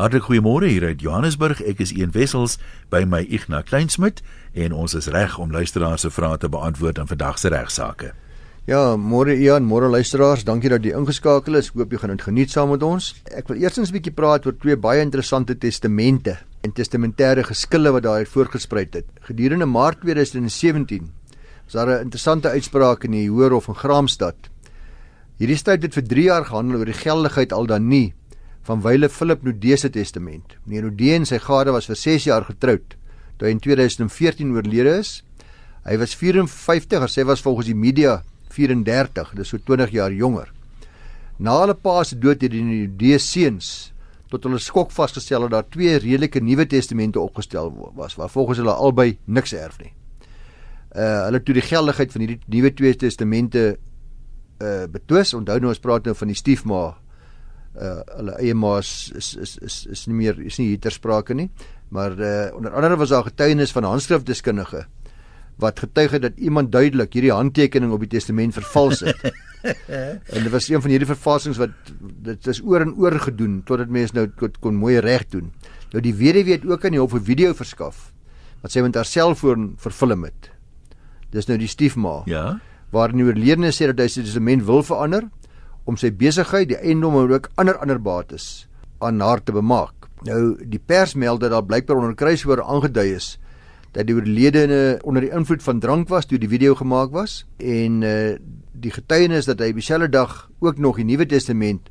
Hartlik goeiemôre hier uit Johannesburg. Ek is Ian Wessels by my Ignas Kleinsmid en ons is reg om luisteraars se vrae te beantwoord in vandag se regsaake. Ja, môre Ian, môre luisteraars, dankie dat jy ingeskakel is. Ek hoop jy gaan dit geniet saam met ons. Ek wil eers 'n bietjie praat oor twee baie interessante testamente en testamentêre geskille wat daar voorgespruit het. Gedurende Maart 2017 was daar 'n interessante uitspraak in die Hoërhof in Graamsstad. Hierdie stryd het vir 3 jaar gehandel oor die geldigheid al dan nie van wyle Philip Nudee se testament. Meneer Nudee en sy gade was vir 6 jaar getroud toe hy in 2014 oorlede is. Hy was 54, sy was volgens die media 34, dis so 20 jaar jonger. Na hulle pa se dood het die Nudee seuns tot hulle skok vasgestel dat daar twee redelike Nuwe Testamente opgestel was waar volgens hulle albei niks erf nie. Uh hulle toe die geldigheid van hierdie Nuwe Twee Testamente uh betwis. Onthou nou ons praat nou van die stiefma. Uh hulle eie ma is is is is, nie meer is nie hier ter sprake nie. Maar uh onder andere was daar getuienis van handskrifdeskundige wat getuig het dat iemand duidelik hierdie handtekening op die testament vervals het. en dit was een van hierdie vervalsings wat dit is oor en oor gedoen totdat mense nou kon, kon mooi reg doen. Nou die weduwee het ook aan die hof 'n video verskaf wat sy met haar selfoon vervilm het. Dis nou die stiefma. Ja. Waar die oorledene sê dat hy sy testament wil verander om sy besigheid, die eiendom en ook ander ander bates aan haar te bemaak. Nou die pers meld dat daar blykbaar onder kruiswoorde aangedui is dat die oorledene onder die invloed van drank was toe die video gemaak was en uh die getuienis dat hy dieselfde dag ook nog die Nuwe Testament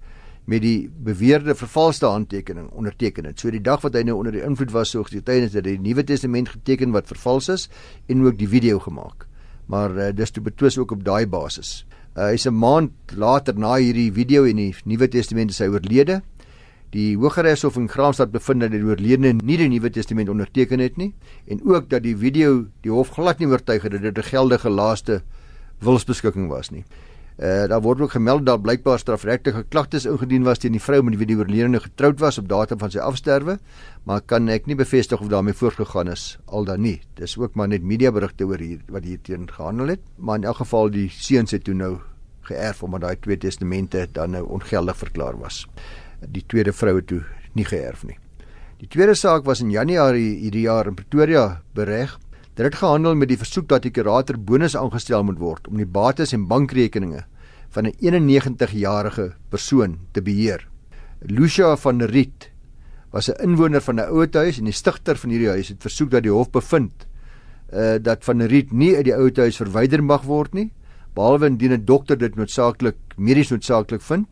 met die beweerde vervalste handtekening onderteken het. So die dag wat hy nou onder die invloed was, so getuienis dat hy die Nuwe Testament geteken wat vervals is en ook die video gemaak. Maar uh, dis toe betwis ook op daai basis. Uh, hy's 'n maand later na hierdie video en die Nuwe Testament is hy oorlede. Die Hooggeregshof in Graamsstad bevind dat die oorledene nie die Nuwe Testament onderteken het nie en ook dat die video die hof glad nie oortuig het dat dit 'n geldige laaste wilsbeskikking was nie. Uh daar word ook gemeld dat blykbaar strafregtelike klagtes ingedien was teen die vrou met wie die oorledene getroud was op datum van sy afsterwe, maar kan ek nie bevestig of daarmee voortgegaan is al dan nie. Dis ook maar net mediaberigte oor hier wat hier teen gehandel het, maar in elk geval die seuns het toe nou geërf omdat daai twee testamente dan nou ongeldig verklaar was. Die tweede vrou het toe nie geërf nie. Die tweede saak was in Januarie hierdie jaar in Pretoria bereg Dit het gehandel met die versoek dat die kurator bonus aangestel moet word om die bates en bankrekeninge van 'n 91-jarige persoon te beheer. Lucia van der Riet was 'n inwoner van 'n ouetehuis en die stigter van hierdie huis het versoek dat die hof bevind uh dat van der Riet nie uit die ouetehuis verwyder mag word nie behalwe indien 'n dokter dit noodsaaklik medies noodsaaklik vind.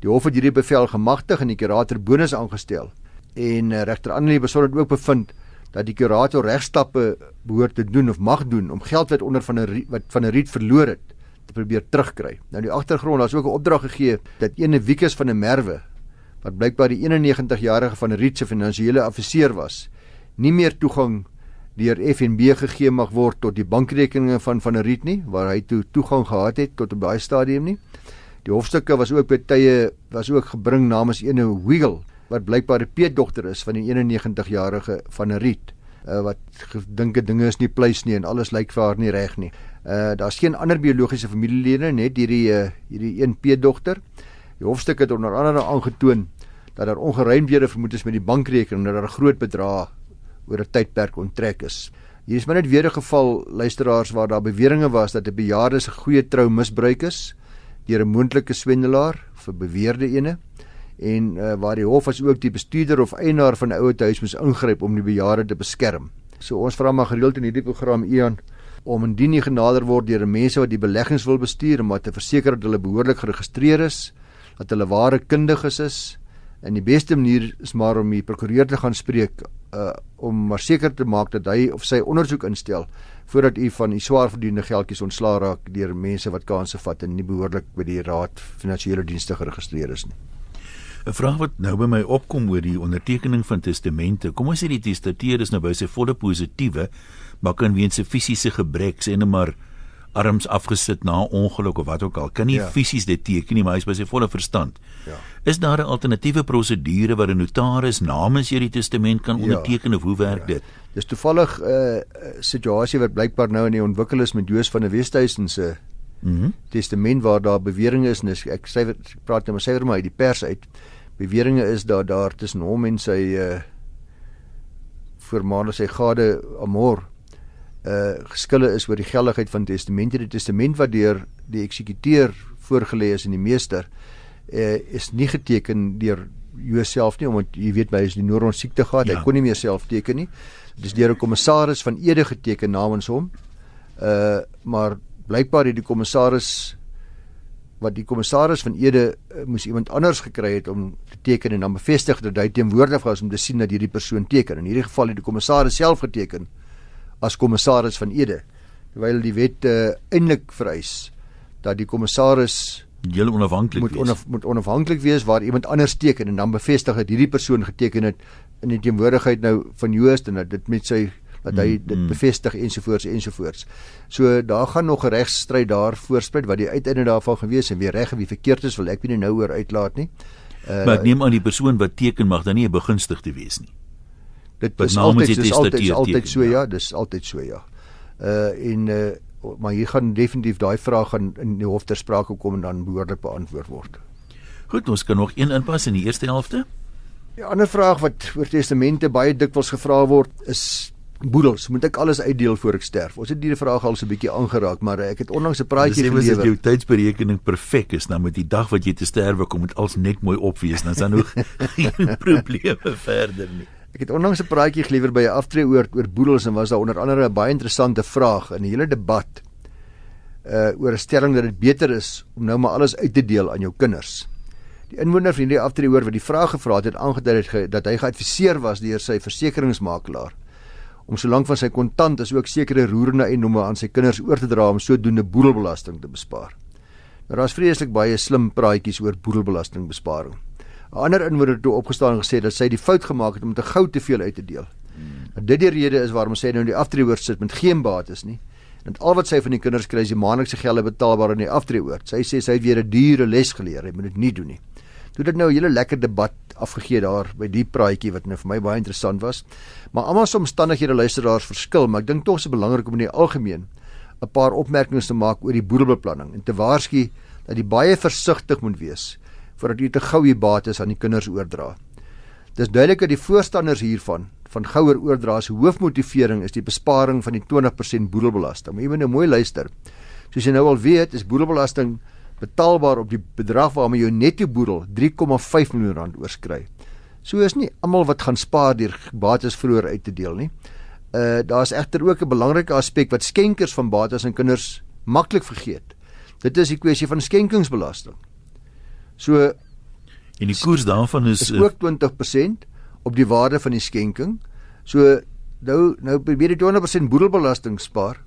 Die hof het hierdie bevel gemagtig en die kurator bonus aangestel en uh, regter Annelie besonder het ook bevind dat die kurator regstappe behoort te doen of mag doen om geld wat onder van 'n wat van 'n riet verloor het te probeer terugkry. Nou die agtergrond, daar's ook 'n opdrag gegee dat ene Wikus van 'n Merwe wat blykbaar die 91-jarige van 'n riet se finansiële adviseur was, nie meer toegang deur FNB gegee mag word tot die bankrekeninge van van 'n riet nie, waar hy toe toegang gehad het tot op daai stadium nie. Die hofstukke was ook by tye was ook gebring namens ene Wiggle wat blykbaar 'n peetdogter is van die 91-jarige van riet uh, wat gedink dinge is nie pleis nie en alles lyk vir haar nie reg nie. Uh daar's geen ander biologiese familielede net hierdie uh, hierdie een peetdogter. Die hofstuk het onder andere aangetoon dat daar ongeruimdhede vermoed is met die bankrekening dat daar 'n groot bedrag oor 'n tydperk onttrek is. Hier is maar net weer 'n geval luisteraars waar daar beweringe was dat 'n bejaarde se goeie trou misbruik is deur 'n moontlike swendelaar vir beweerde ene en uh, waar die hof as ook die bestuurder of eienaar van 'n ouete huis moes ingryp om die bejaarde te beskerm. So ons vra maar gereeld in hierdie program Ian om indien nie genader word deur mense wat die beleggings wil bestuur om te verseker dat hulle behoorlik geregistreer is, dat hulle ware kundiges is. En die beste manier is maar om die prokureur te gaan spreek uh om maar seker te maak dat hy of sy ondersoek instel voordat u van u swaar verdiende geldjies ontslaa raak deur mense wat kansse vat en nie behoorlik by die raad finansiële dienste geregistreer is nie. 'n Vraag wat nou by my opkom oor die ondertekening van testamente. Kom ons sê die testateur is nou by sy volle positiewe, maar kan weens 'n fisiese gebrek sê net maar arms afgesit na ongeluk of wat ook al, kan nie ja. fisies dit teken nie, maar hy is by sy volle verstand. Ja. Is daar 'n alternatiewe prosedure waar 'n notaris namens hierdie testament kan ja. onderteken ja. of hoe werk ja. dit? Dis toevallig 'n uh, situasie wat blykbaar nou in die ontwikkel is met Joos van der Westhuizen se mm -hmm. testament waar daar beweringe is en ek sê ek praat nou maar sê maar uit die pers uit beweringe is dat daar tussen hom en sy uh voormalige sy gade Amor uh geskille is oor die geldigheid van testamente. Die testament wat deur die eksekuteur voorgelê is in die meester uh is nie geteken deur jouself nie omdat jy weet by is die neuron siekte gehad. Ja. Hy kon nie meer self teken nie. Dis deur 'n kommissaris van Ede geteken namens hom. Uh maar blykbaar het die kommissaris wat die kommissaris van Ede uh, moes iemand anders gekry het om te teken en dan bevestig dat hy teenwoordig was om te sien dat hierdie persoon teken. In hierdie geval het die kommissaris self geteken as kommissaris van Ede terwyl die wet uh, eintlik vereis dat die kommissaris heel onafhanklik moet onaf, moet onafhanklik wees waar iemand anders teken en dan bevestig dat hierdie persoon geteken het in die teenwoordigheid nou van Joost en dat dit met sy dat hy dit mm. bevestig ensovoorts ensovoorts. So daar gaan nog 'n regstryd daar voorspruit wat die uiteinde daarvan gewees en wie reg en wie verkeerd is wil ek nie nou oor uitlaat nie. Uh, maar ek neem aan die persoon wat teken mag dan nie 'n begunstigde wees nie. Dit is altyd dit is altyd altyd so ja, ja dis altyd so ja. Uh en uh maar hier gaan definitief daai vraag gaan in die hof ter sprake kom en dan behoorlik beantwoord word. Goed, ons kan nog een inpas in die eerste helfte. Die ander vraag wat oor testamente baie dikwels gevra word is boedels, moet ek alles uitdeel voor ek sterf? Ons het hierdie vraag al so 'n bietjie aangeraak, maar ek het onlangs 'n praatjie gelewer. Dis as jou tydsberekening perfek is, dan met die dag wat jy te sterwe kom, moet alles net mooi opwees, dan is daar nog geen probleme verder nie. Ek het onlangs 'n praatjie gelewer by 'n aftreeoord oor boedels en was daar onder andere 'n baie interessante vraag in 'n hele debat uh oor 'n stelling dat dit beter is om nou maar alles uit te deel aan jou kinders. Die inwoner van hierdie aftreeoord wat die vraag gevra het, het aangedui dat hy geadviseer was deur sy versekeringsmakelaar om solank van sy kontant as ook sekere roerende eiendomme aan sy kinders oor te dra om sodoende boedelbelasting te bespaar. Nou daar's vreeslik baie slim praatjies oor boedelbelastingbesparing. 'n Ander inwoner het toe opgestaan en gesê dat sy die fout gemaak het om te gou te veel uit te deel. Nou dit die rede is waarom sy nou in die aftreeoort sit met geen bates nie. En al wat sy van die kinders kry is die maandelikse gelde betaalbaar in die aftreeoort. Sy sê sy het weer 'n dure les geleer, hy moet dit nie doen nie. Toe dit nou 'n hele lekker debat afgegee daar by die praatjie wat nou vir my baie interessant was. Maar almal se omstandighede luisteraars verskil, maar ek dink tog dit belangrik om in die algemeen 'n paar opmerkings te maak oor die boedelbeplanning en te waarsku dat jy baie versigtig moet wees voordat jy te gou die bates aan die kinders oordra. Dis duidelik dat die voorstanders hiervan van gouer oordra se hoofmotivering is die besparing van die 20% boedelbelasting. Maar jy moet nou mooi luister. Soos jy nou al weet, is boedelbelasting betaalbaar op die bedrag waarmee jou netto boedel 3,5 miljoen rand oorskry. So is nie almal wat gaan spaar deur bates vroeër uit te deel nie. Uh daar's egter ook 'n belangrike aspek wat skenkers van bates aan kinders maklik vergeet. Dit is die kwessie van skenkingsbelasting. So en die koers daarvan is, is ook 20% op die waarde van die skenking. So nou nou probeer jy 20% boedelbelasting spaar,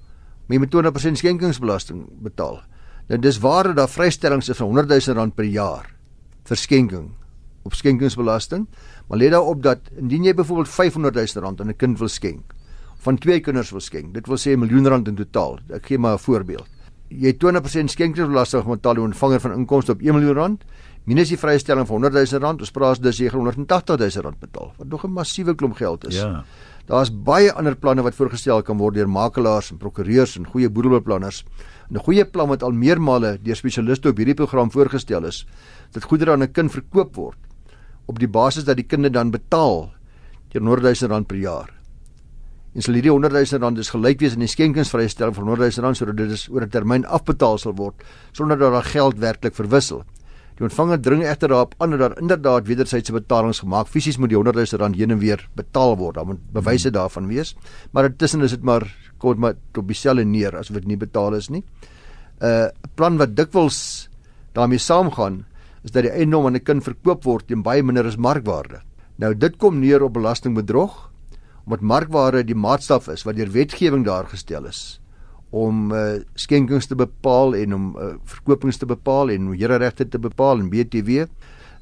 maar jy moet 20% skenkingsbelasting betaal. Nou dis waar dat daar vrystellings is van 100 000 rand per jaar vir skenking op skenkingsbelasting, maar let daarop dat indien jy byvoorbeeld 500 000 rand aan 'n kind wil skenk, van twee kinders wil skenk, dit wil sê 'n miljoen rand in totaal. Ek gee maar 'n voorbeeld. Jy 20% skenkingsbelasting betaal die ontvanger van inkomste op 1 miljoen rand minus die vrystelling van 100 000 rand, ons praat dus jy 180 000 rand betaal, wat nog 'n massiewe klomp geld is. Ja. Daar's baie ander planne wat voorgestel kan word deur makelaars en prokureurs en goeie boedelbeplanners. 'n goeie plan wat al meermale deur spesialiste op hierdie program voorgestel is, dat goedere aan 'n kind verkoop word op die basis dat die kinde dan betaal teen 100 000 rand per jaar. En sal hierdie 100 000 rand dus gelyk wees aan die skenkingsvrystelling van 100 000 rand sodat dit is oor 'n termyn afbetaal sal word sonder dat daar geld werklik verwissel. Die ontvanger dring egter daarop aan dat daar inderdaad wederwysige betalings gemaak. Fisies moet die 100 000 rand heen en weer betaal word. Daar moet bewyse daarvan wees. Maar intussen is dit maar kom maar op dieselfde neer asof dit nie betaal is nie. 'n uh, plan wat dikwels daarmee saamgaan is dat die eiendom aan 'n kind verkoop word teen baie minder as markwaarde. Nou dit kom neer op belastingbedrog omdat markwaarde die maatstaf is wat deur wetgewing daar gestel is om uh, skenkings te bepaal en om uh, verkopings te bepaal en hereregte te bepaal en BTW.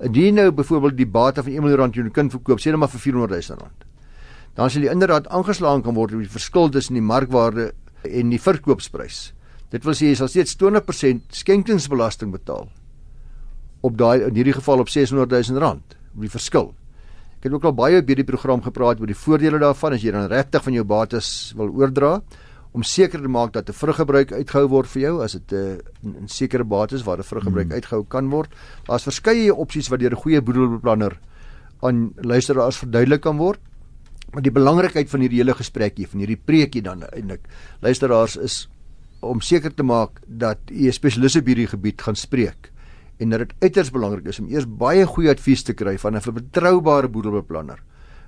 Indien nou byvoorbeeld die bate van 1 miljoen rand jou kind verkoop, sê net maar vir 400 000 rand. Dan sal jy inderdaad aangeslaan kan word op die verskil tussen die markwaarde en die verkoopsprys. Dit wil sê jy sal steeds 20% skenkingsbelasting betaal op daai in hierdie geval op 600 000 rand, op die verskil. Ek het ook al baie op hierdie program gepraat oor die voordele daarvan as jy dan regtig van jou bates wil oordra om seker te maak dat 'n vruggebruik uitgehou word vir jou as dit 'n uh, in, in sekere bates waar 'n vruggebruik hmm. uitgehou kan word. Daar's verskeie opsies wat deur 'n goeie boedelbeplanner aan luisteraars verduidelik kan word. Maar die belangrikheid van hierdie hele gesprekkie, van hierdie preekie dan eintlik luisteraars is om seker te maak dat u 'n spesialis op hierdie gebied gaan spreek en dat dit uiters belangrik is om eers baie goeie advies te kry van 'n betroubare boedelbeplanner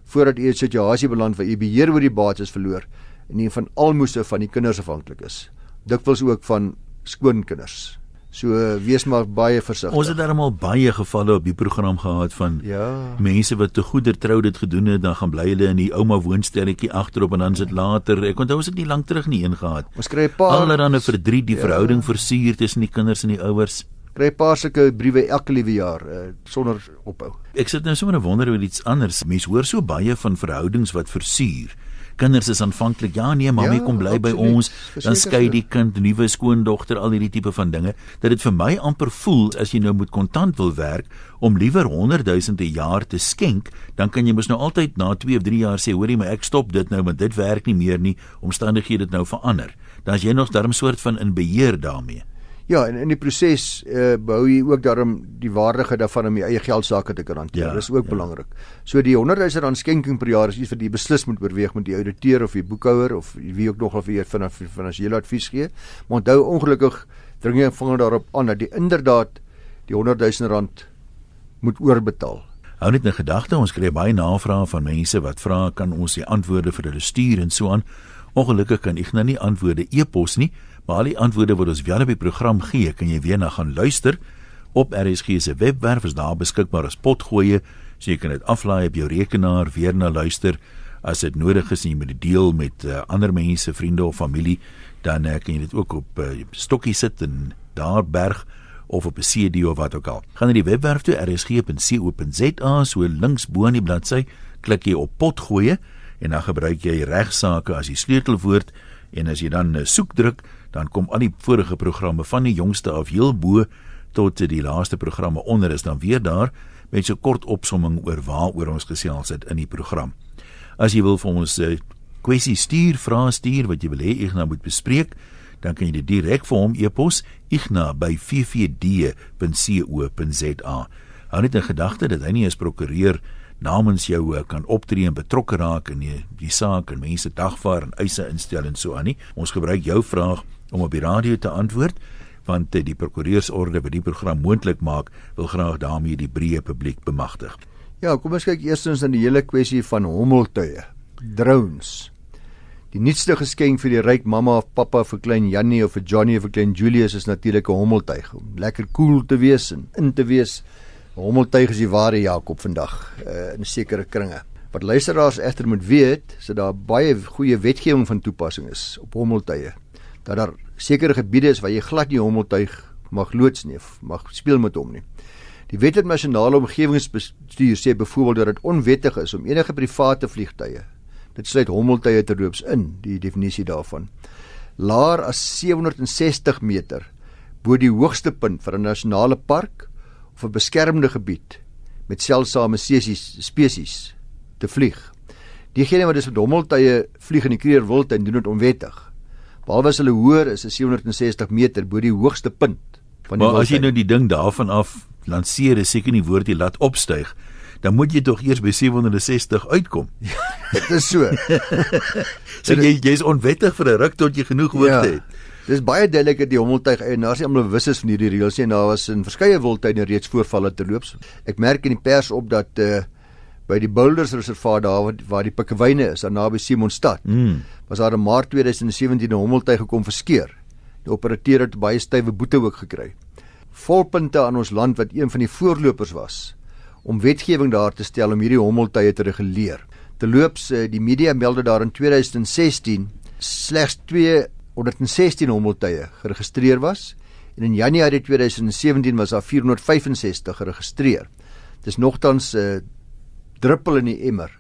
voordat u 'n situasie beland waar u beheer oor die bates verloor en nie van almoëse van die kinders afhanklik is. Dikwels ook van skoonkinders. So wees maar baie versigtig. Ons het darmal baie gevalle op die program gehad van ja. mense wat te goeder trou dit gedoen het, dan gaan bly hulle in die ouma woonstelletjie agterop en dan sit later. Ek onthou ons het nie lank terug nie een gehad. Ons kry 'n paar allerhande verdriet, die ja. verhouding versuur tussen die kinders en die ouers. Kry 'n paar sulke briewe elke liewe jaar uh, sonder ophou. Ek sit nou sommer wonder oor iets anders. Mense hoor so baie van verhoudings wat versuur kinders is aanvanklik ja nee mami ja, kom bly by ons. Dan skei die kind nuwe skoondogter al hierdie tipe van dinge dat dit vir my amper voel as jy nou moet kontant wil werk om liewer 100 000 'n jaar te skenk dan kan jy mos nou altyd na 2 of 3 jaar sê hoorie maar ek stop dit nou want dit werk nie meer nie. Omstandighede het nou verander. Dan as jy nog 'n soort van in beheer daarmee Ja, en in die proses uh, bou jy ook daarom die waardigheid daarvan om jou eie geld sake te kan hanteer. Ja, Dis ook ja. belangrik. So die 100 000 rand skenking per jaar is iets vir die beslis moet oorweeg met die ouditeur of die boekhouer of wie ook nog of vir van finansiële advies gee. Maar onthou ongelukkig dring jy vinger daarop aan dat die inderdaad die 100 000 rand moet oorbetaal. Hou net 'n gedagte, ons kry baie navrae van mense wat vra kan ons die antwoorde vir hulle stuur en so aan. Ongelukkig kan ek nou nie antwoorde e-pos nie, maar al die antwoorde wat ons wel op die program gee, kan jy weer na gaan luister op RSG se webwerf is daar beskikbaar as potgoeie, so jy kan dit aflaai op jou rekenaar weer na luister as dit nodig is en jy moet dit deel met uh, ander mense, vriende of familie, dan uh, kan jy dit ook op uh, stokkie sit en daar berg of op 'n CD of wat ook al. Gaan na die webwerf toe rsg.co.za, so links bo aan die bladsy, klik jy op potgoeie en dan gebruik jy regsaake as die sleutelwoord en as jy dan soek druk dan kom al die vorige programme van die jongste af heel bo tot die laaste programme onder is dan weer daar met so kort opsomming oor waaroor ons gesels het in die program. As jy wil vir ons 'n uh, kwessie stuur, vrae stuur wat jy wil hê ek nou moet bespreek, dan kan jy dit direk vir hom e-pos igna@ffd.co.za. Hou net in gedagte dat hy nie as prokureur namens jou eh, kan optree en betrokke raak in die, die saak en mense dagvaar en eise instel en so aan nie. Ons gebruik jou vraag om op die radio te antwoord want die prokureursorde wat die program moontlik maak wil graag daarmee die breë publiek bemagtig. Ja, kom ons kyk eerstens aan die hele kwessie van hommeltuie, drones. Die nuutste geskenk vir die ryk mamma of pappa vir klein Jannie of vir Johnny of vir klein Julius is natuurlik 'n hommeltuig om lekker cool te wees en in te wees. Hommeltuig is die ware Jakob vandag uh, in sekere kringe. Wat luisteraars egter moet weet, is dat daar baie goeie wetgewing van toepassing is op hommeltuie dat daar sekere gebiede is waar jy glad nie hommeltuig mag loods nie mag speel met hom nie. Die Wet op Nasionale Omgewingsbestuur sê byvoorbeeld dat dit onwettig is om enige private vliegtye, dit sluit hommeltuie te loops in, die definisie daarvan, laer as 760 meter bo die hoogste punt vir 'n nasionale park of 'n beskermde gebied met seldsame spesies te vlieg. Diegene wat dus met hommeltuie vlieg in die Kruger Wildtuin doen dit onwettig. Behalwe as hulle hoër is, is 760 meter bo die hoogste punt van die Maar as jy nou die ding daarvan af lanseer, is seker nie woord jy laat opstyg. Dan moet jy tog eers by 760 uitkom. Dit is so. so jy jy's onwettig vir 'n ruk tot jy genoeg hoogte ja. het. Dis baie duidelik dat die hommeltuig eienaars nie almal bewus is van hierdie reëls nie. Daar was in verskeie wildtuine reeds voorvalle te loops. Ek merk in die pers op dat uh by die Boulders Reservaat daar waar, waar die pikkewyne is, daar naby Simonstad. Mm. Was daar in Maart 2017 'n hommeltuig gekom verskeer. Die operateur het baie stywe boete ook gekry. Volpunte aan ons land wat een van die voorlopers was om wetgewing daar te stel om hierdie hommeltuie te reguleer. Terloops, eh, die media meldde daar in 2016 slegs 216 hommeltuie geregistreer was en in Januarie 2017 was daar 465 geregistreer. Dis nogtans 'n uh, eh, druppel in die emmer.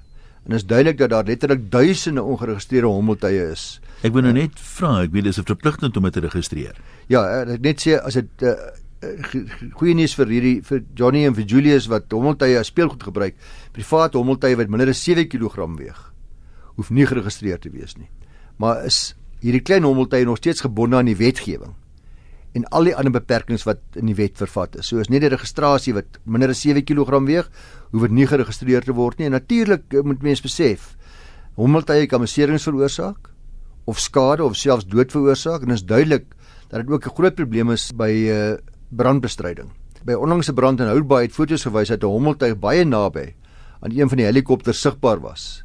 En is duidelik dat daar letterlik duisende ongeregistreerde hommeltuie is. Ek wil nou net vra, ek weet dis 'n verpligting om dit te registreer. Ja, eh, ek net sê as dit uh, goeie nuus vir hierdie vir Johnny en vir Julius wat hommeltuie as speelgoed gebruik, private hommeltuie wat minder as 7 kg weeg, hoef nie geregistreer te wees nie. Maar is hierdie klein hommeltuie nog steeds gebonde aan die wetgewing en al die ander beperkings wat in die wet vervat is. So is net die registrasie wat minder as 7 kg weeg, hoef dit nie geregistreer te word nie. En natuurlik eh, moet mense besef, hommeltuie kan beserings veroorsaak of skade of selfs dood veroorsaak en is duidelik dat dit ook 'n groot probleem is by uh, brandbestryding. By onlangse brand in Houtbaai het foto's gewys dat 'n hommeltuig baie naby aan een van die helikopters sigbaar was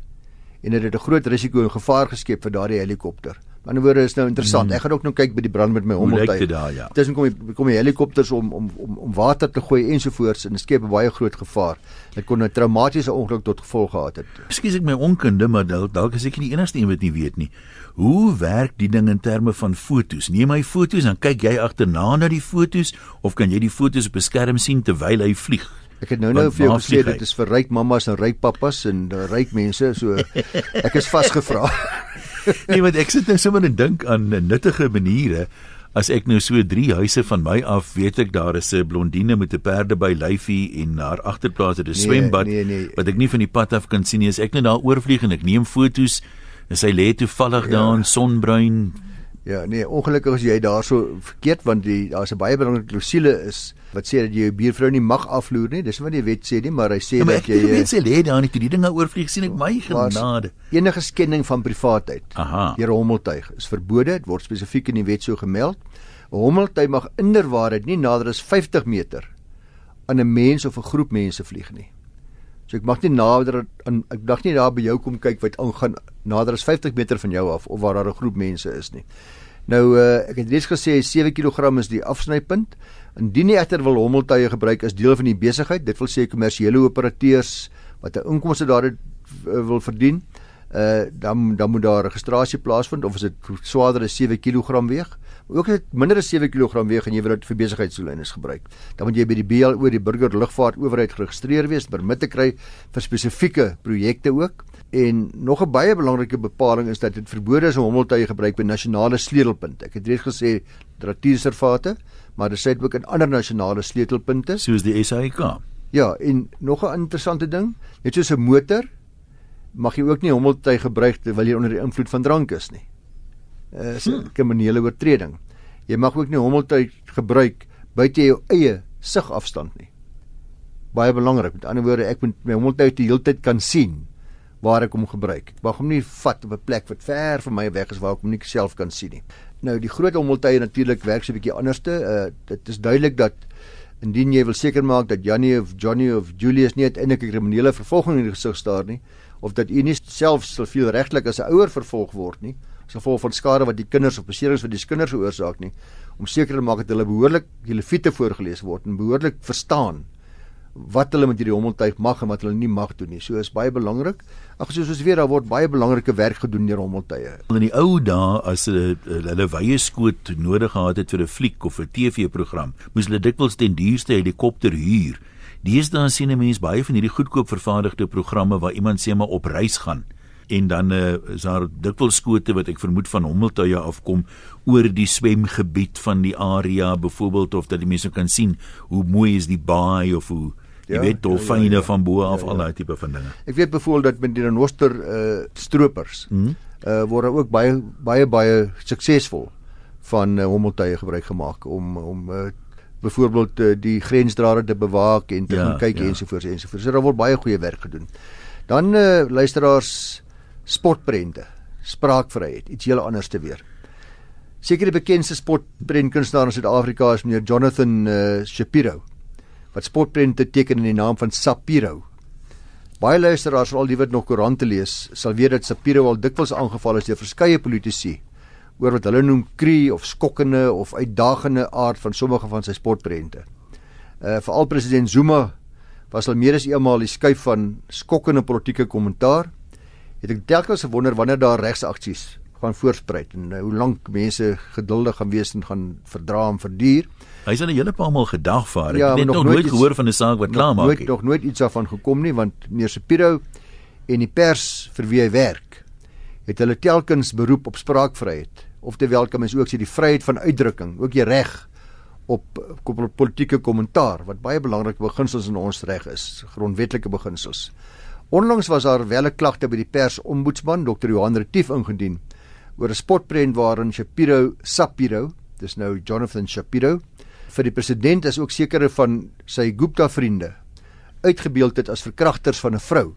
en dit het 'n groot risiko en gevaar geskep vir daardie helikopter. Ander woorde is nou interessant. Hmm. Ek gaan ook nou kyk by die brand met my hommeltuig. Ja. Tussen kom die kom die helikopters om om om om water te gooi ensovoorts en dit skep 'n baie groot gevaar. Dit kon 'n traumatiese ongeluk tot gevolg gehad het. Ekskuus ek my onkunde, maar dalk is ek nie die enigste een wat nie weet nie. Hoe werk die ding in terme van fotos? Neem hy fotos en kyk jy agterna na die fotos of kan jy die fotos op 'n skerm sien terwyl hy vlieg? Ek het nou nou vir jou gesê dit is vir ryk mammas en ryk pappas en ryk mense, so ek is vasgevra. nee, want ek sit nou sommer en dink aan nuttige maniere. As ek nou so drie huise van my af weet ek daar is 'n blondine met 'n perde by lyfie en haar agterplaas het 'n nee, swembad nee, nee. wat ek nie van die pad af kan sien nie. As ek net daar oorvlieg en ek neem fotos en sy lê toevallig ja. daar in sonbruin. Ja, nee, ongelukkig as jy daarso verkeerd want die daar's 'n baie belangrike klousule is wat sê dat jy jou buurvrou nie mag afloer nie. Dis wat die wet sê nie, maar hy sê ja, maar dat jy weet sê lê daar nie toe die dinge oorvlieg sien ek my genade. Enige skending van privaatheid deur 'n hommeltuig is verbode. Dit word spesifiek in die wet so gemeld. 'n Hommeltuig mag inderwaarheid nie nader as 50 meter aan 'n mens of 'n groep mense vlieg nie. So ek mag nie nader aan ek dag nie daar by jou kom kyk wat aangaan nader as 50 meter van jou af of waar daar 'n groep mense is nie. Nou uh, ek het reeds gesê 7 kg is die afsnypunt. Indien jy egter wil hommeltuie gebruik as deel van die besigheid, dit wil sê kommersiële operateurs wat 'n inkomste daaruit uh, wil verdien, uh dan dan moet daar registrasie plaasvind of as dit swaarder as 7 kg weeg. Ook as dit minder as 7 kg weeg en jy wil dit vir besigheidsdoeleindes gebruik, dan moet jy by die BLO, die Burger Lugvaart Owerheid geregistreer wees, permit te kry vir spesifieke projekte ook. En nog 'n baie belangrike bepaling is dat dit verbode is om hommeltuie gebruik by nasionale sleutelpunte. Ek het reeds gesê natuurreservate, maar dit sê ook in ander nasionale sleutelpunte, soos die SAIK. Ja, en nog 'n interessante ding, net soos 'n motor mag jy ook nie hommeltuie gebruik terwyl jy onder die invloed van drank is nie. Uh, is 'n hmm. kriminele oortreding. Jy mag ook nie hommeltuie gebruik buite jou eie sigafstand nie. Baie belangrik. Met ander woorde, ek moet my hommeltuie die hele tyd kan sien waar ek hom gebruik. Ek mag hom nie vat op 'n plek wat ver van my weg is waar ek hom nie self kan sien nie. Nou die groot hommeltuie natuurlik werk so 'n bietjie anderste. Uh dit is duidelik dat indien jy wil seker maak dat Janie of Johnny of Julius nie uiteindelik 'n kriminele vervolging in die gesig staar nie of dat u nie self sou veel regtelik as 'n ouer vervolg word nie as gevolg van skade wat die kinders of beserings wat die kinders veroorsaak nie om seker te maak dat hulle behoorlik die leviete voorgeles word en behoorlik verstaan wat hulle met hierdie hommeltuig mag en wat hulle nie mag doen nie. So is baie belangrik. Ag soos ons weet daar word baie belangrike werk gedoen deur hommeltuie. In die ou dae as hulle hulle wye skoot nodig gehad het vir 'n fliek of 'n TV-program, moes hulle dikwels ten duurste helikopter huur. Deesdae sien 'n mens baie van hierdie goedkoop vervaardigde programme waar iemand sê maar op reis gaan en dan uh, is daar dikwels skote wat ek vermoed van hommeltuie afkom oor die swemgebied van die area byvoorbeeld of dat die mense kan sien hoe mooi is die baai of hoe Jy ja, weet dolfyne ja, ja, ja. van bo af ja, ja. al daai tipe van dinge. Ek weet byvoorbeeld dat met die renoster uh stroopers mm -hmm. uh word ook baie baie baie suksesvol van uh, hommeltuie gebruik gemaak om om uh byvoorbeeld uh, die grensdrade te bewaak en te ja, kyk ja. ensovoorts ensovoorts. So daar word baie goeie werk gedoen. Dan uh luisteraars sportprente, spraakvryheid, iets heel anders te weer. Seker die bekendste sportprentkunstenaar in Suid-Afrika is meneer Jonathan uh Shapiro wat spotprente teken in die naam van Sapiro. Baie luisteraars sal liewer nog koerante lees, sal weet dat Sapiro al dikwels aangeval is deur verskeie politici oor wat hulle noem kree of skokkende of uitdagende aard van sommige van sy spotprente. Uh veral president Zuma was al meer as eenmaal die skuif van skokkende politieke kommentaar. Het ek telkens gewonder wanneer daar regsaksies gaan voorspruit en uh, hoe lank mense geduldig gaan wees en gaan verdra en verduur. Hy's al 'n hele paar maal gedagvaar. Ek ja, het nog, nog nooit iets, gehoor van 'n saak wat klaar maak. Nooit nog nooit iets daarvan gekom nie want meneer Sepiro en die pers vir wie hy werk het hulle telkens beroep op spraakvryheid. Oftewel kan mens ook sê die vryheid van uitdrukking, ook die reg op, op politieke kommentaar wat baie belangrike beginsels in ons reg is, grondwetlike beginsels. Onlangs was daar wel 'n klagte by die pers ombudsman Dr. Johan Retief ingedien oor 'n spotprent waarin Shapiro Sapiro, dis nou Jonathan Shapiro, vir die president is ook sekere van sy Gupta vriende uitgebeeld het as verkragters van 'n vrou.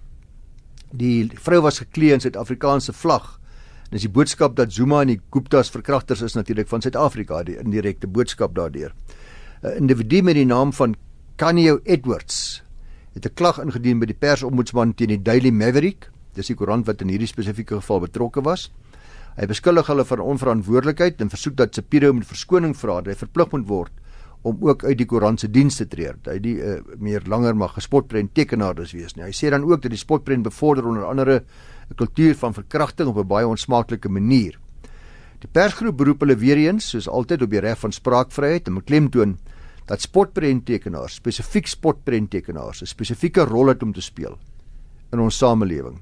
Die vrou was geklee in Suid-Afrikaanse vlag. Dis die boodskap dat Zuma en die Guptas verkragters is natuurlik van Suid-Afrika, die indirekte boodskap daardeur. 'n Individu met die naam van Kanye Edwards het 'n klag ingedien by die persombudsman teen die Daily Maverick. Dis die koerant wat in hierdie spesifieke geval betrokke was. Hy beskuldig hulle van onverantwoordelikheid en versoek dat Sapiro moet verskoning vra dat hy verplig moet word om ook uit die koerant se diens te tree. Hy die uh, meer langer mag gespotprent tekenaar dus wees nie. Hy sê dan ook dat die spotprent bevorder onder andere 'n kultuur van verkrachting op 'n baie onsmaaklike manier. Die persgroep beroep hulle weer eens, soos altyd op die reg van spraakvryheid en beklemtoon dat spotprenttekenaars, spesifiek spotprenttekenaars, 'n spesifieke rol het om te speel in ons samelewing.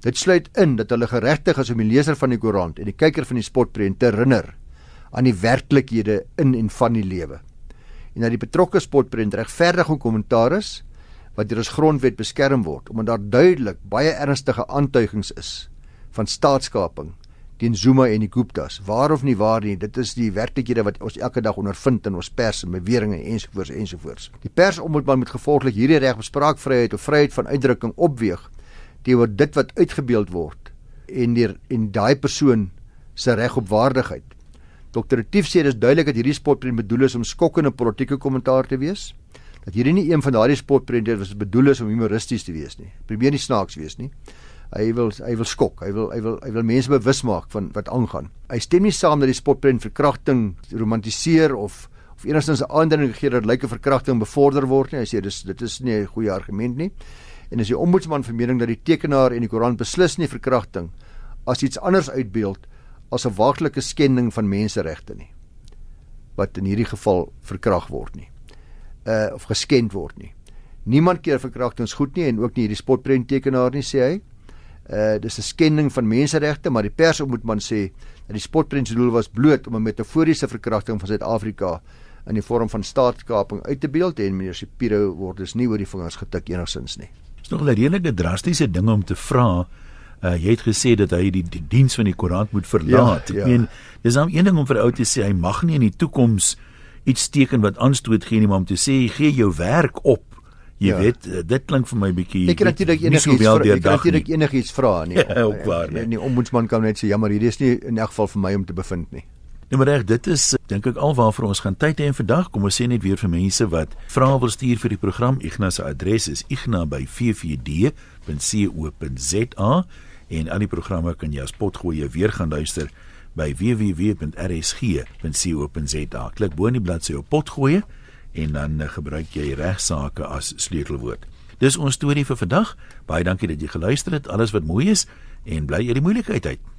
Dit sluit in dat hulle geregtig is om die leser van die koerant en die kyker van die spotprent te herinner aan die werklikhede in en van die lewe. En dat die betrokke spotprent regverdig en kommentaar is wat deur ons grondwet beskerm word omdat daar duidelik baie ernstige aantuigings is van staatskaping teen Zuma en die Guptas. Waar of nie waar nie, dit is die werklikhede wat ons elke dag ondervind in ons pers en beweringe ensovoorts ensovoorts. Die persombudsman moet gevolglik hierdie reg op spraakvryheid of vryheid van uitdrukking opweeg teenoor dit wat uitgebeeld word en die en daai persoon se reg op waardigheid. Dr. Retief sê dis duidelik dat hierdie spotprent bedoel is om skokkende politieke kommentaar te wees. Dat hierdie nie een van daardie spotprente wat bedoel is om humoristies te wees nie. Probeer nie snaaks wees nie hy wil hy wil skok. Hy wil hy wil hy wil mense bewus maak van wat aangaan. Hy stem nie saam dat die spotprent verkrachting romantiseer of of enigstens 'n aandring gee dat lyke verkrachting bevorder word nie. Hy sê dis dit is nie 'n goeie argument nie. En as die ombudsman vermening dat die tekenaar en die koerant beslis nie verkrachting as iets anders uitbeeld as 'n waagtelike skending van menseregte nie wat in hierdie geval verkragt word nie. Uh of geskend word nie. Niemand keer verkrachtings goed nie en ook nie hierdie spotprent tekenaar nie sê hy uh dis 'n skending van menseregte, maar die pers moet man sê dat die spotprent se doel was bloot om 'n metaforiese verkrachting van Suid-Afrika in die vorm van staatskaping uit te beeld en meneer Shapiro word dus nie oor die vingers getik enigsins nie. Dis nog 'n redelike drastiese ding om te vra. Uh, jy het gesê dat hy die, die diens van die koerant moet verlaat. Ja, ja. Ek meen, dis nou een ding om vir ou te sê hy mag nie in die toekoms iets teken wat aanstoot gee nie, maar om te sê gee jou werk op Jy ja. weet, eh, dit klink vir my bietjie Ek kan natuurlik enigiets vra. Ek kan natuurlik enigiets vra nie. Ja, ook waar. Nee. Die ombudsman kan net sê jammer, hierdie is nie in elk geval vir my om te bevind nie. Nou maar reg, dit is dink ek alwaar ons gaan tyd hê en vandag kom ons sê net weer vir mense wat vrae wil stuur vir die program. Ignas se adres is igna@ffd.co.za en al die programme kan jy as potgoeie weer gaan luister by www.rsg.co.za. Klik bo in die bladsy op potgoeie en dan uh, gebruik jy regsaake as sleutelwoord. Dis ons storie vir vandag. Baie dankie dat jy geluister het. Alles wat mooi is en bly uit die moeilikheid uit.